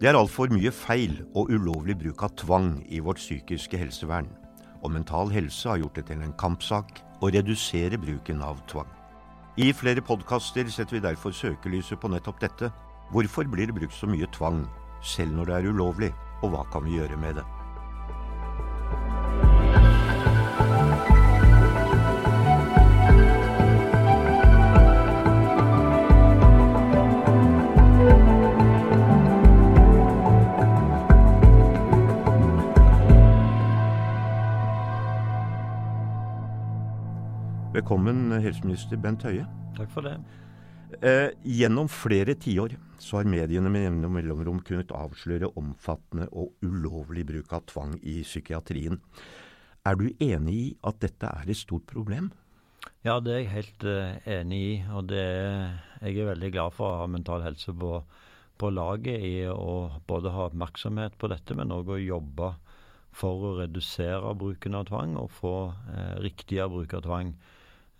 Det er altfor mye feil og ulovlig bruk av tvang i vårt psykiske helsevern. Og Mental Helse har gjort det til en kampsak å redusere bruken av tvang. I flere podkaster setter vi derfor søkelyset på nettopp dette. Hvorfor blir det brukt så mye tvang, selv når det er ulovlig, og hva kan vi gjøre med det? Velkommen, helseminister Bent Høie. Takk for det. Eh, gjennom flere tiår så har mediene med jevne mellomrom kunnet avsløre omfattende og ulovlig bruk av tvang i psykiatrien. Er du enig i at dette er et stort problem? Ja, det er jeg helt uh, enig i. Og det er, jeg er veldig glad for å ha Mental Helse på, på laget i å både ha oppmerksomhet på dette, men òg å jobbe for å redusere bruken av tvang og få eh, riktigere bruk av tvang.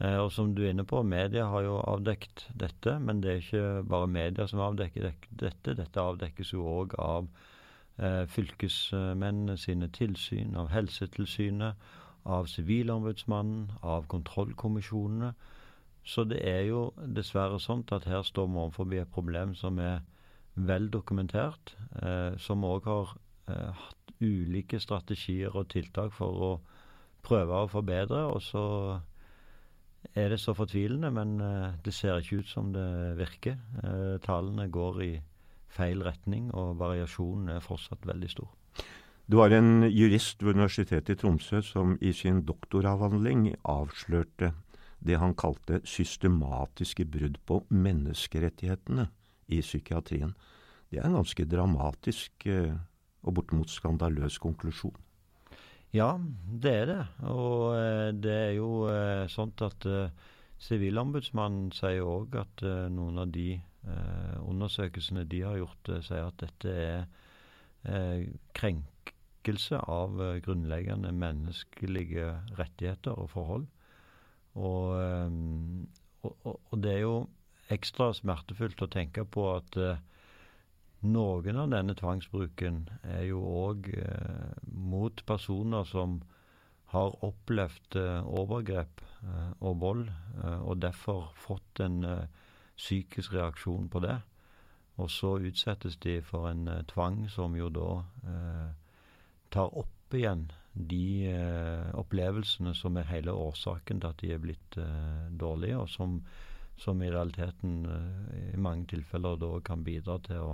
Eh, og som du er inne på, media har jo avdekt dette, men det er ikke bare media som avdekker dette. Dette avdekkes jo òg av eh, fylkesmennene sine tilsyn, av Helsetilsynet, av Sivilombudsmannen, av kontrollkommisjonene. Så det er jo dessverre sånn at her står vi overfor et problem som er vel dokumentert, eh, som òg har eh, hatt ulike strategier og tiltak for å prøve å forbedre. og så er det så fortvilende, men uh, det ser ikke ut som det virker. Uh, tallene går i feil retning, og variasjonen er fortsatt veldig stor. Du har en jurist ved Universitetet i Tromsø som i sin doktoravhandling avslørte det han kalte systematiske brudd på menneskerettighetene i psykiatrien. Det er en ganske dramatisk uh, og bortimot skandaløs konklusjon. Ja, det er det. Og eh, det er jo sånn at eh, Sivilombudsmannen sier òg at noen av de undersøkelsene de har gjort, sier at dette er krenkelse av grunnleggende menneskelige rettigheter og forhold. Og, og, og, det er jo ekstra smertefullt å tenke på at noen av denne tvangsbruken er jo òg eh, mot personer som har opplevd eh, overgrep eh, og vold, eh, og derfor fått en eh, psykisk reaksjon på det. Og så utsettes de for en eh, tvang som jo da tar opp igjen de opplevelsene som er hele årsaken til at de er blitt dårlige, og som, som i realiteten i mange tilfeller da kan bidra til å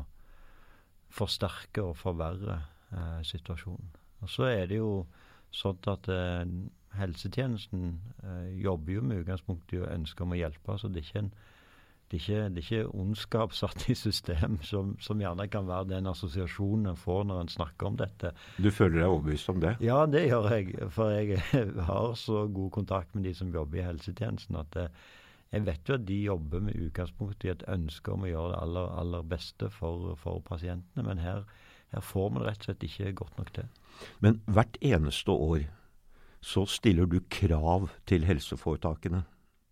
forsterke og forverre eh, situasjonen. Og Så er det jo sånn at eh, helsetjenesten eh, jobber jo med utgangspunkt i ønske om å hjelpe. så det er ikke en det er, ikke, det er ikke ondskap satt i system, som, som, gjerne kan være den assosiasjonen en får når en snakker om dette. Du føler deg overbevist om det? Ja, det gjør jeg. For jeg har så god kontakt med de som jobber i helsetjenesten, at det, jeg vet jo at de jobber med utgangspunkt i et ønske om å gjøre det aller, aller beste for, for pasientene, men her, her får vi det rett og slett ikke godt nok til. Men hvert eneste år så stiller du krav til helseforetakene.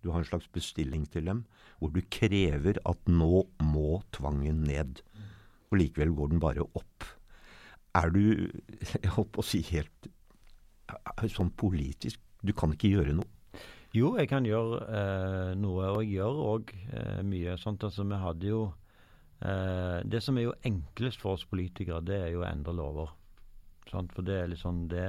Du har en slags bestilling til dem, hvor du krever at nå må tvangen ned. Og likevel går den bare opp. Er du, jeg holdt på å si helt sånn politisk Du kan ikke gjøre noe? Jo, jeg kan gjøre eh, noe, og jeg gjør òg eh, mye. sånt. Altså, vi hadde jo eh, Det som er jo enklest for oss politikere, det er jo å endre lover. Sant? For det er litt sånn Det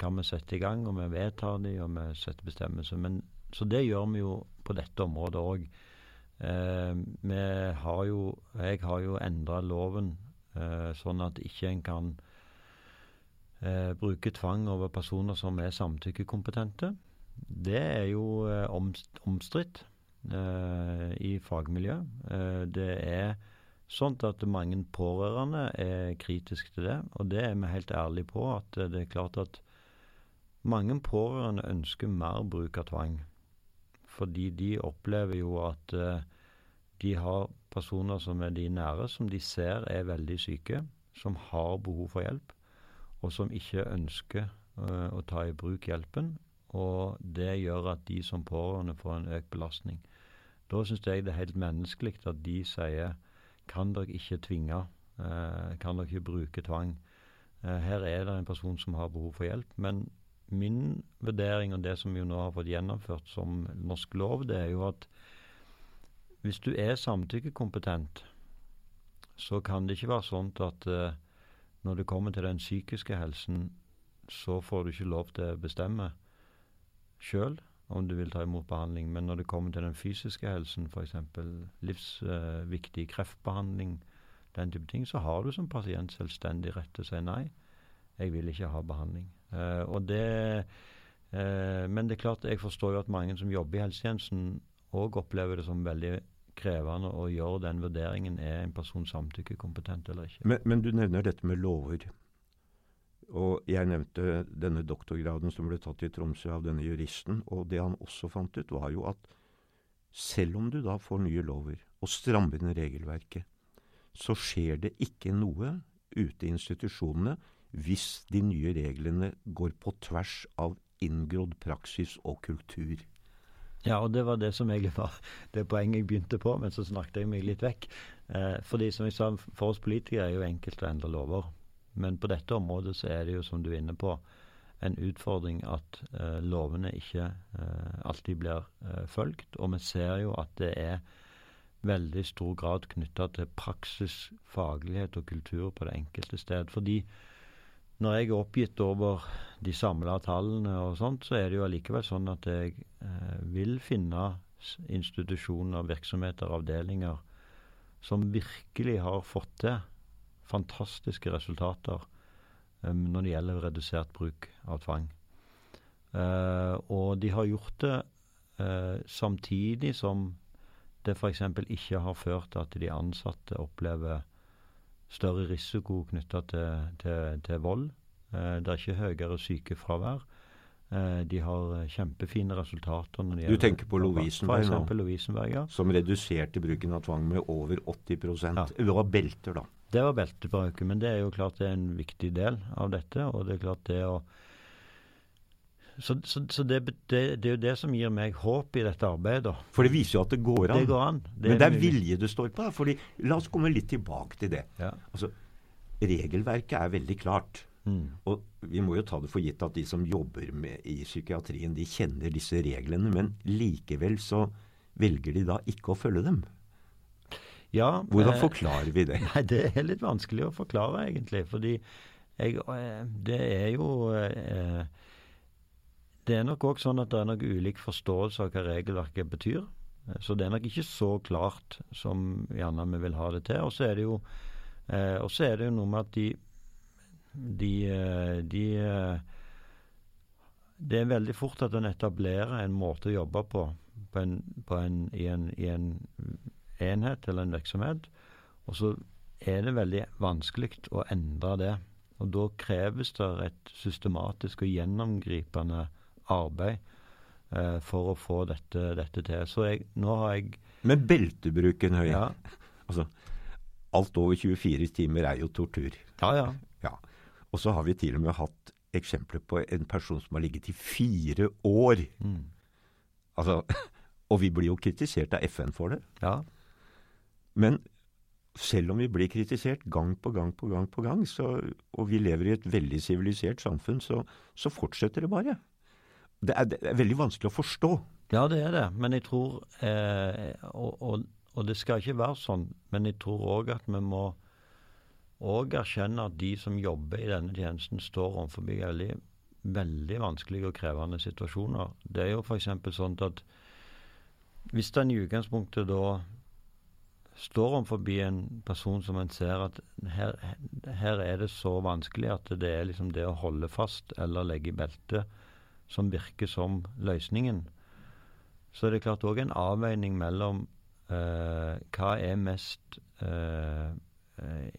kan vi sette i gang, og vi vedtar de, og vi setter bestemmelser. Men, så det gjør vi jo på dette området òg. Eh, vi Jeg har jo endra loven eh, sånn at ikke en kan eh, bruke tvang over personer som er samtykkekompetente det er jo eh, omstridt eh, i fagmiljøet. Eh, det er sånn at mange pårørende er kritiske til det, og det er vi helt ærlige på. At det er klart at mange pårørende ønsker mer bruk av tvang. Fordi de opplever jo at de har personer som er de nære, som de ser er veldig syke, som har behov for hjelp, og som ikke ønsker å ta i bruk hjelpen, og det gjør at de som pårørende får en økt belastning. Da syns jeg det er helt menneskelig at de sier kan dere ikke tvinge eh, kan dere ikke bruke tvang. Eh, her er det en person som har behov for hjelp. Men min vurdering og det som vi nå har fått gjennomført som norsk lov, det er jo at hvis du er samtykkekompetent, så kan det ikke være sånn at uh, når det kommer til den psykiske helsen, så får du ikke lov til å bestemme sjøl om du vil ta imot behandling. Men når det kommer til den fysiske helsen, f.eks. livsviktig kreftbehandling, den type ting, så har du som pasient selvstendig rett til å si nei. Jeg vil ikke ha behandling. Og det, uh, men det er klart, jeg forstår jo at mange som jobber i helsetjenesten òg opplever det som veldig krevende å gjøre den vurderingen er en person samtykkekompetent eller ikke. Men, men, du nevner dette med lover. Og jeg nevnte denne doktorgraden som ble tatt i Tromsø av denne juristen. Og det han også fant ut, var jo at selv om du da får nye lover og strammer inn regelverket, så skjer det ikke noe ute i institusjonene hvis de nye reglene går på tvers av inngrodd praksis og kultur. Ja, og det var det som egentlig var det poenget jeg begynte på, men så snakket jeg meg litt vekk. Eh, fordi som jeg sa, for oss politikere er jo enkelt å endre lover. Men på dette området så er det jo, som du er inne på, en utfordring at eh, lovene ikke eh, alltid blir eh, fulgt. Og vi ser jo at det er veldig stor grad knytta til praksis, faglighet og kultur på det enkelte sted. Fordi når jeg er oppgitt over de samla tallene og sånt, så er det jo allikevel sånn at jeg eh, vil finne institusjoner, virksomheter, avdelinger som virkelig har fått til fantastiske resultater um, når det gjelder redusert bruk av tvang. Uh, og de har gjort det uh, samtidig som det f.eks. ikke har ført til at de ansatte opplever større risiko knytta til, til, til, vold. Uh, det er ikke høyere sykefravær. De har kjempefine resultater. Når det du tenker på Lovisenberg nå, Lovisenberg, ja. som reduserte bruken av tvang med over 80 ja. Det var belter, da. Det var beltebruket, men det er jo klart det er en viktig del av dette. og det er klart det å så, så, så det, det, det, er jo det som gir meg håp i dette arbeidet. For det viser jo at det går an. Det går an. Det Men det er vilje det står på. Fordi, la oss komme litt tilbake til det. Ja. Altså, regelverket er veldig klart. Mm. Og vi må jo ta det for gitt at de som jobber med, i psykiatrien, de kjenner disse reglene. Men likevel så velger de da ikke å følge dem. Ja, Hvordan forklarer vi det? Nei, Det er litt vanskelig å forklare, egentlig. Fordi jeg, eh, det er jo eh, Det er nok òg sånn at det er nok ulik forståelse av hva regelverket betyr. Så det er nok ikke så klart som gjerne vi vil ha det til. Og så er det jo, eh, er det jo noe med at de, de, de Det er veldig fort at en etablerer en måte å jobbe på, på, en, på en, i, en, i en enhet eller en virksomhet. Og så er det veldig vanskelig å endre det. Og da kreves det et systematisk og gjennomgripende arbeid eh, for å få dette, dette, til. Så jeg, nå har jeg Men beltebruken, Høie. Ja. altså, alt over 24 timer er jo tortur. Ja, ja. ja. Og så har vi til og med hatt eksempler på en person som har ligget i fire år. Mm. Altså, og vi blir jo kritisert av FN for det. Ja. Men selv om vi blir kritisert gang på gang på gang, på gang, så, og vi lever i et veldig sivilisert samfunn, så, så, fortsetter det bare. Det er, det er, veldig vanskelig å forstå. Ja, det er det. Men jeg tror eh, og, og, og, det skal ikke være sånn. Men jeg tror òg at vi må òg erkjenne at de som jobber i denne tjenesten, står overfor veldig, veldig vanskelige og krevende situasjoner. Det er jo f.eks. sånn at hvis en i utgangspunktet da står overfor en person som en ser at her, her, er det så vanskelig at det er liksom det å holde fast eller legge i beltet som virker som løsningen. Så det er klart òg en avveining mellom eh, hva er mest eh, eh,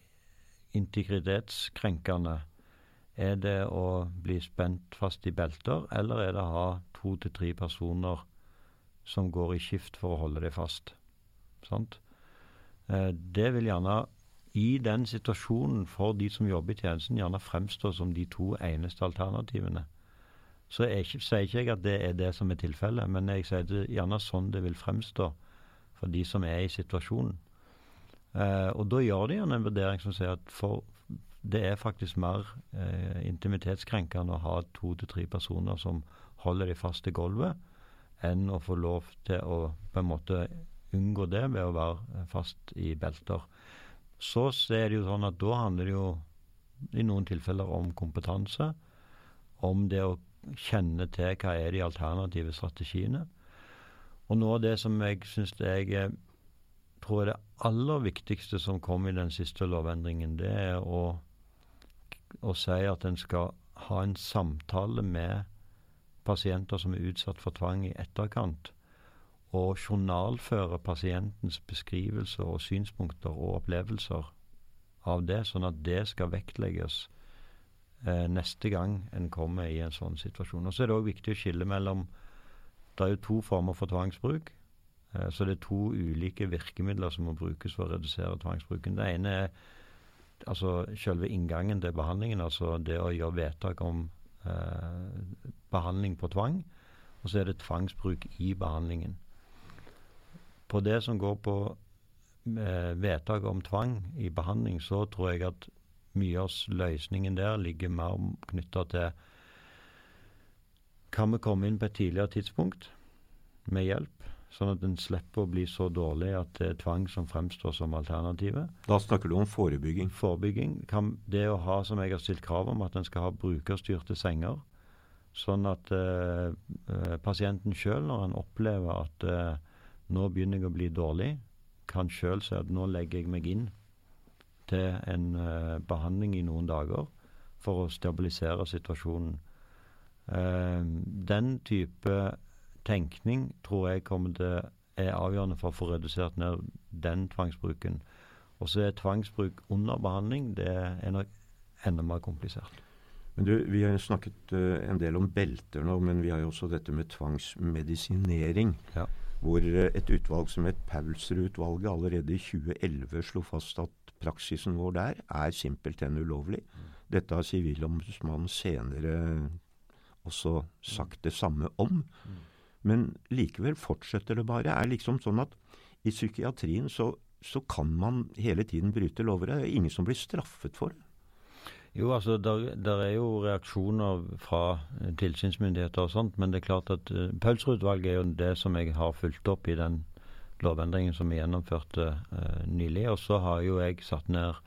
integritetskrenkende. Er det å bli spent fast i belter, eller er det å ha to til tre personer som går i skift for å holde deg fast? Sant? Eh, det vil gjerne i den situasjonen for de som jobber i tjenesten, gjerne fremstå som de to eneste alternativene. Så jeg sier ikke jeg at det er det som er tilfellet, men jeg sier det gjerne sånn det vil fremstå for de som er i situasjonen. Eh, og da gjør de en vurdering som sier at for, det er faktisk mer eh, intimitetskrenkende å ha to til tre personer som holder de fast i gulvet, enn å få lov til å på en måte unngå det ved å være fast i belter. Så er det jo sånn at da handler det jo i noen tilfeller om kompetanse, om det å kjenne til hva er de alternative strategiene. Og noe av det som jeg syns jeg tror er det aller viktigste som kom i den siste lovendringen, det er å, å si at en skal ha en samtale med pasienter som er utsatt for tvang i etterkant, og journalføre pasientens beskrivelser og synspunkter og opplevelser av det, sånn at det skal vektlegges eh, neste gang en kommer i en sånn situasjon. Og Så er det òg viktig å skille mellom Det er jo to former for tvangsbruk. Eh, så det er to ulike virkemidler som må brukes for å redusere tvangsbruken. Det ene er altså selve inngangen til behandlingen, altså det å gjøre vedtak om eh, behandling på tvang. Og så er det tvangsbruk i behandlingen. På det som går på eh, vedtak om tvang i behandling, så tror jeg at mye av løsningen der ligger mer knytta til Kan vi komme inn på et tidligere tidspunkt med hjelp? Sånn at en slipper å bli så dårlig at det er tvang som fremstår som alternativet. Da snakker du om forebygging? Forebygging. Kan det å ha, som jeg har stilt krav om, at en skal ha brukerstyrte senger. Sånn at uh, uh, pasienten sjøl, når han opplever at uh, nå begynner jeg å bli dårlig, kan sjøl si at nå legger jeg meg inn til en behandling i noen dager for å stabilisere situasjonen. den type tenkning tror jeg kommer til er avgjørende for å få redusert ned den tvangsbruken. Og så er tvangsbruk under behandling det er nok enda mer komplisert. Men du, Vi har jo snakket uh, en del om belter nå, men vi har jo også dette med tvangsmedisinering. Ja. Hvor uh, et utvalg som het Paulsrud-utvalget allerede i 2011 slo fast at praksisen vår der er simpelthen ulovlig. Dette har Sivilombudsmannen senere også sagt det samme om. Men likevel fortsetter det bare. Det er liksom sånn at i psykiatrien så, så kan man hele tiden bryte lover. Det er ingen som blir straffet for det. Jo, altså der, der, er jo reaksjoner fra eh, tilsynsmyndigheter og sånt, men det er klart at uh, Paulsrud-utvalget er jo det som jeg har fulgt opp i den lovendringen som vi gjennomførte uh, nylig. Og så har jo jeg satt ned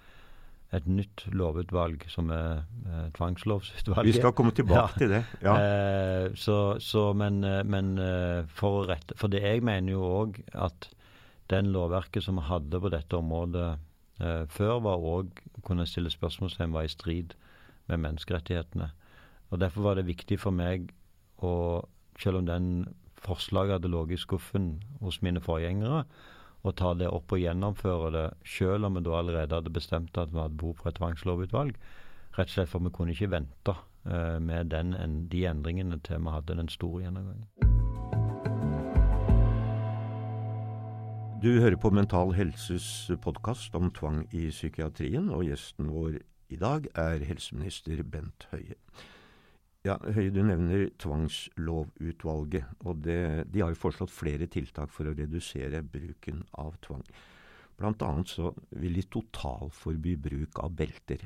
et nytt lovutvalg som er eh, tvangslovsutvalget. Vi skal komme tilbake ja. til det. ja. Eh, så, så, men, eh, men eh, for å rette For det jeg mener jo òg at den lovverket som vi hadde på dette området eh, før, var òg kunne stille spørsmålstegn var i strid med menneskerettighetene. Og Derfor var det viktig for meg å, selv om den forslaget hadde ligget i skuffen hos mine forgjengere, å ta det opp og gjennomføre det, selv om vi da allerede hadde bestemt at vi hadde behov for et tvangslovutvalg. Rett og slett for vi kunne ikke vente uh, med den, de endringene til vi hadde den store gjennomgangen. Du hører på Mental Helses podkast om tvang i psykiatrien, og gjesten vår i dag er helseminister Bent Høie. Ja, Høie, du nevner tvangslovutvalget. og det, De har jo foreslått flere tiltak for å redusere bruken av tvang. Blant annet så vil de totalforby bruk av belter.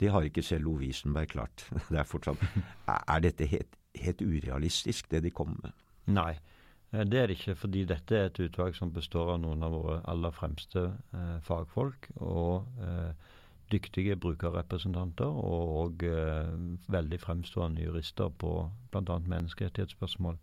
Det har ikke selv Lovisenberg klart. Det er fortsatt Er dette helt, helt urealistisk, det de kommer med? Nei, det er det ikke. Fordi dette er et utvalg som består av noen av våre aller fremste eh, fagfolk. og eh, dyktige brukerrepresentanter og, og eh, veldig fremstående jurister på bl.a. menneskerettighetsspørsmål.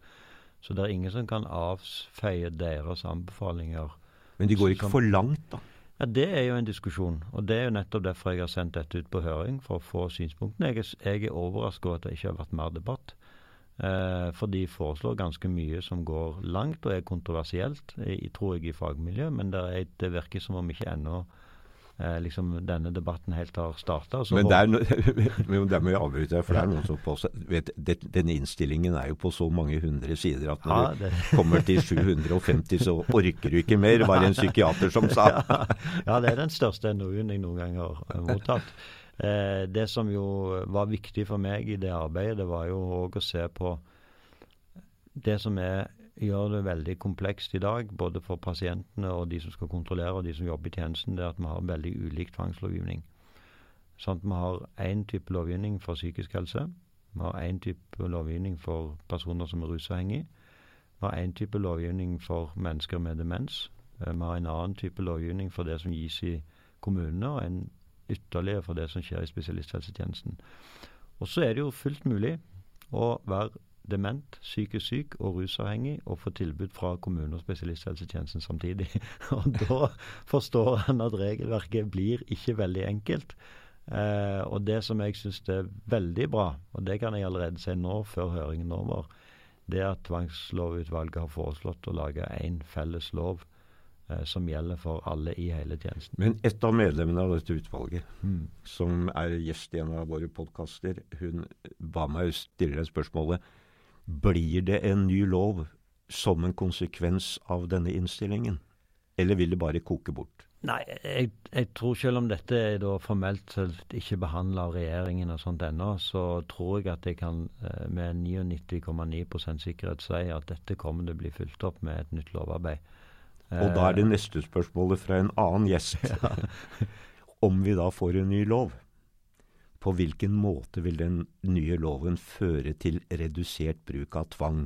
Så det er ingen som kan avfeie deres anbefalinger. Men de går ikke for langt, da? Ja, Det er jo en diskusjon. og Det er jo nettopp derfor jeg har sendt dette ut på høring, for å få synspunktene. Jeg er, jeg er overrasket over at det ikke har vært mer debatt. Eh, for de foreslår ganske mye som går langt og er kontroversielt, tror jeg, i fagmiljøet. Men det, er, det virker som om ikke ennå eh, liksom denne debatten helt har starta. Men der, der, må jeg avbryte deg, for det er noen som påstår vet, det, Denne innstillingen er jo på så mange hundre sider at når ja, det... du kommer til 750, så orker du ikke mer, var det en psykiater som sa. ja, det er den største NOU-en jeg noen gang har mottatt. Eh, det som jo var viktig for meg i det arbeidet, det var jo òg å se på det som er gjør det veldig komplekst i dag, både for pasientene og de som skal kontrollere, og de som jobber i tjenesten, det er at vi har veldig ulik tvangslovgivning. Sånn at vi har én type lovgivning for psykisk helse. Vi har én type lovgivning for personer som er rusavhengige. Vi har én type lovgivning for mennesker med demens. Eh, vi har en annen type lovgivning for det som gis i kommunene, og en ytterligere for det som skjer i spesialisthelsetjenesten. Og så er det jo fullt mulig å være dement, psykisk syk og rusavhengig og få tilbud fra kommune- og spesialisthelsetjenesten samtidig. og da forstår han at regelverket blir ikke veldig enkelt. Eh, og det som jeg syns er veldig bra, og det kan jeg allerede si nå før høringen er over, det er at Tvangslovutvalget har foreslått å lage én felles lov som gjelder for alle i hele tjenesten. Men et av medlemmene av dette utvalget, mm. som er gjest i en av våre podkaster, hun ba meg stille deg spørsmålet blir det en ny lov som en konsekvens av denne innstillingen, eller vil det bare koke bort? Nei, jeg, jeg, tror selv om dette er formelt sett ikke behandla av regjeringen og sånt ennå, så tror jeg at jeg kan eh, med 99,9% sikkerhet si at dette kommer til å bli fulgt opp med et nytt lovarbeid. Og da er det neste spørsmålet fra en annen gjest. Ja. Om vi da får en ny lov, på hvilken måte vil den nye loven føre til redusert bruk av tvang,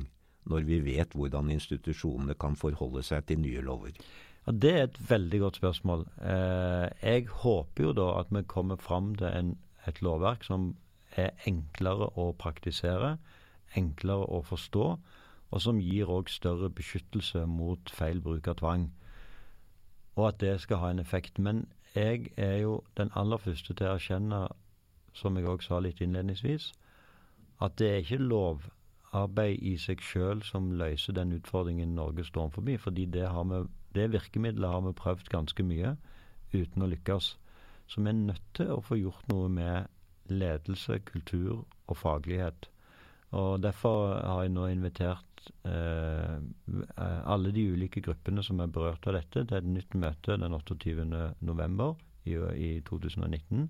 når vi vet hvordan institusjonene kan forholde seg til nye lover? Ja, Det er et veldig godt spørsmål. Eh, jeg håper jo da at vi kommer fram til en, et lovverk som er enklere å praktisere, enklere å forstå, og som gir òg større beskyttelse mot feil bruk av tvang. Og at det skal ha en effekt. Men jeg er jo den aller første til å erkjenne som jeg òg sa litt innledningsvis, at det er ikke lovarbeid i seg sjøl som løser den utfordringen Norge står forbi. fordi det, vi, det virkemidlet har vi prøvd ganske mye uten å lykkes. Så vi er nødt til å få gjort noe med ledelse, kultur og faglighet. Og Derfor har jeg nå invitert eh, alle de ulike gruppene som er berørt av dette, til et nytt møte den 28.11. I, i 2019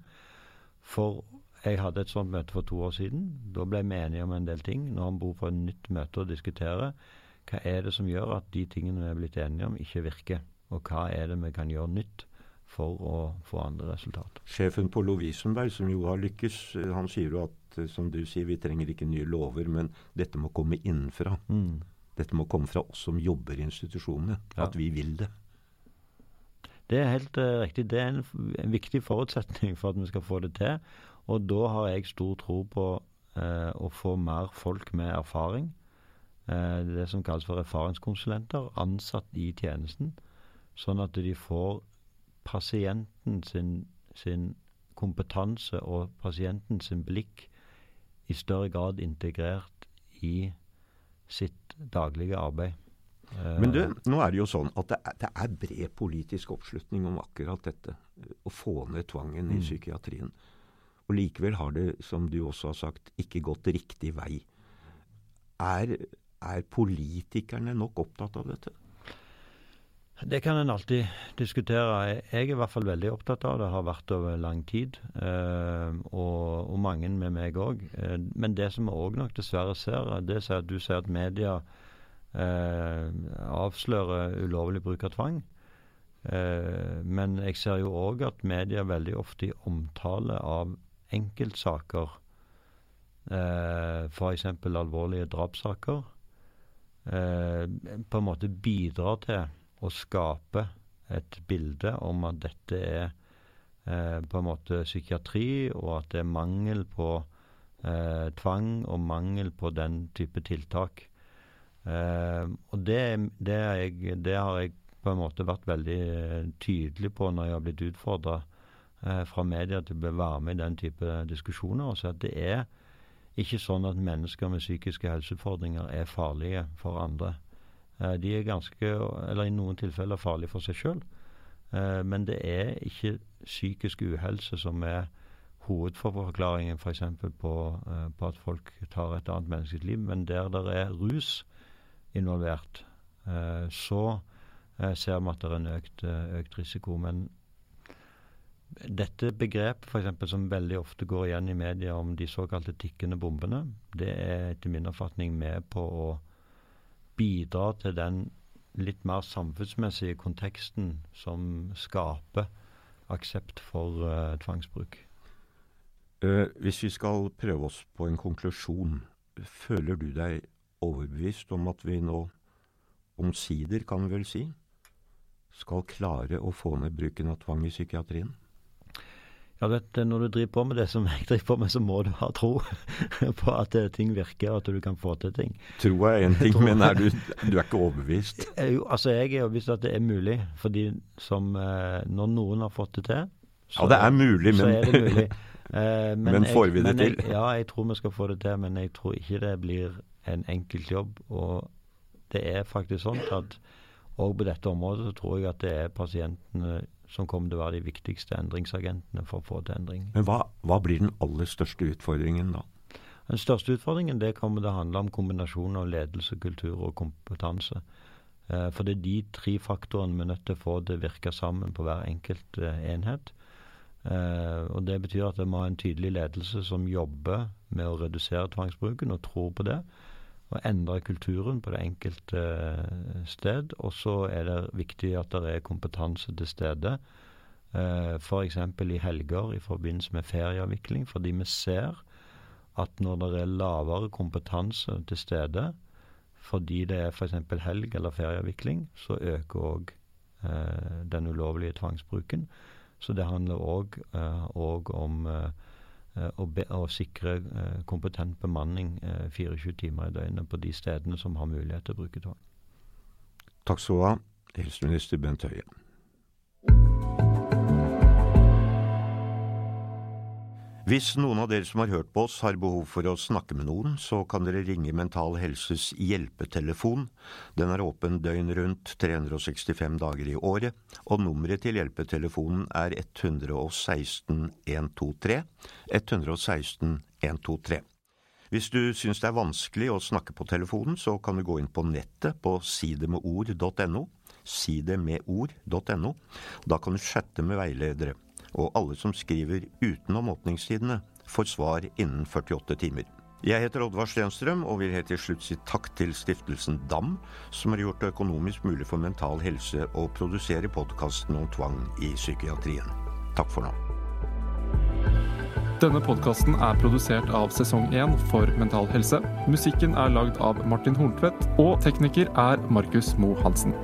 for jeg hadde et sånt møte for to år siden. Da ble vi enige om en del ting. Nå har vi behov for et nytt møte å diskutere. Hva er det som gjør at de tingene vi er blitt enige om, ikke virker? Og hva er det vi kan gjøre nytt for å få andre resultater? Sjefen på Lovisenberg, som jo har lykkes, han sier jo at som du sier, vi trenger ikke nye lover, men dette må komme innenfra. Mm. Dette må komme fra oss som jobber i institusjonene. Ja. At vi vil det. Det er helt uh, riktig. Det er en, en, viktig forutsetning for at vi skal få det til. Og da har jeg stor tro på uh, å få mer folk med erfaring. Uh, det som kalles for erfaringskonsulenter, ansatt i tjenesten. Sånn at de får pasienten sin, sin kompetanse og pasienten sin blikk i større grad integrert i sitt daglige arbeid. Men du, nå er det jo sånn at det er, det er bred politisk oppslutning om akkurat dette. Å få ned tvangen i mm. psykiatrien. Og likevel har det, som du også har sagt, ikke gått riktig vei. Er, er politikerne nok opptatt av dette? Det kan en alltid diskutere. Jeg er i hvert fall veldig opptatt av det, har vært over lang tid. Eh, og, og, mange med meg òg. Eh, men det som vi òg nok dessverre ser, det er at du ser at media eh, avsløre ulovlig bruk av tvang. Men jeg ser jo òg at media veldig ofte i omtale av enkeltsaker, f.eks. alvorlige drapssaker, på en måte bidrar til å skape et bilde om at dette er eh, på en måte psykiatri, og at det er mangel på eh, tvang og mangel på den type tiltak. Eh, og det, det, jeg, det, har jeg på en måte vært veldig uh, tydelig på når jeg har blitt utfordra eh, fra media til å være med i den type diskusjoner. Og så at det er ikke sånn at mennesker med psykiske helseutfordringer er farlige for andre. De er ganske, eller i noen tilfeller farlige for seg sjøl. men det er ikke psykisk uhelse som er hovedforklaringen f.eks. For på, på at folk tar et annet menneskes liv, men der det er rus involvert, eh, så eh, ser vi at det er en økt, eh, økt risiko. Men dette begrepet eksempel som veldig ofte går igjen i media om de såkalte tikkende bombene, det er etter min oppfatning med på å bidra til den litt mer samfunnsmessige konteksten som skaper aksept for uh, tvangsbruk. Uh, hvis vi skal prøve oss på en konklusjon, føler du deg overbevist om at vi nå omsider, kan vi vel si, skal klare å få ned bruken av tvang i psykiatrien? Ja, vet, Når du driver på med det som jeg driver på med, så må du ha tro på at ting virker, og at du kan få til ting. Tro er én ting, men er du, du, er ikke overbevist? Jo, altså Jeg er overbevist at det er mulig. fordi som eh, Når noen har fått det til så, Ja, det er mulig, men, er det mulig. Eh, men, men, får vi det jeg, til? Jeg, ja, jeg tror vi skal få det til, men jeg tror ikke det blir en enkelt jobb. Og det er faktisk sånn at òg på dette området så tror jeg at det er pasientene som kommer til å være de viktigste endringsagentene for å få til endring. Men hva, hva blir den aller største utfordringen da? Den største utfordringen det kommer til å handle om kombinasjonen av ledelse, kultur og kompetanse. Eh, for det er de tre faktorene vi er nødt til å få til å virke sammen på hver enkelt eh, enhet. Eh, og Det betyr at vi må ha en tydelig ledelse som jobber med å redusere tvangsbruken og tror på det og endre kulturen på det enkelte eh, sted. Og så er det viktig at det er kompetanse til stede. Eh, F.eks. i helger i forbindelse med ferieavvikling. Fordi vi ser at når det er lavere kompetanse til stede, fordi det er f.eks. helg eller ferieavvikling, så øker òg eh, den ulovlige tvangsbruken. Så det handler òg om og, be, og sikre eh, kompetent bemanning 24 eh, timer i døgnet på de stedene som har mulighet til å bruke tvang. Takk skal du ha, helseminister Bent Høie. Hvis noen av dere som har hørt på oss har behov for å snakke med noen, så kan dere ringe Mental Helses hjelpetelefon. Den er åpen døgn rundt 365 dager i året, og nummeret til hjelpetelefonen er 116 123. 116 123. Hvis du syns det er vanskelig å snakke på telefonen, så kan du gå inn på nettet på sidemedord.no. Sidemedord.no. Da kan du chatte med veiledere og alle som skriver utenom åpningstidene, får svar innen 48 timer. Jeg heter Oddvar Stenstrøm og vil helt til slutt si takk til stiftelsen DAM, som har gjort det økonomisk mulig for Mental Helse å produsere podkasten om tvang i psykiatrien. Takk for nå. Denne podkasten er produsert av Sesong 1 for Mental Helse. Musikken er lagd av Martin Horntvedt, og tekniker er Markus Moe Hansen.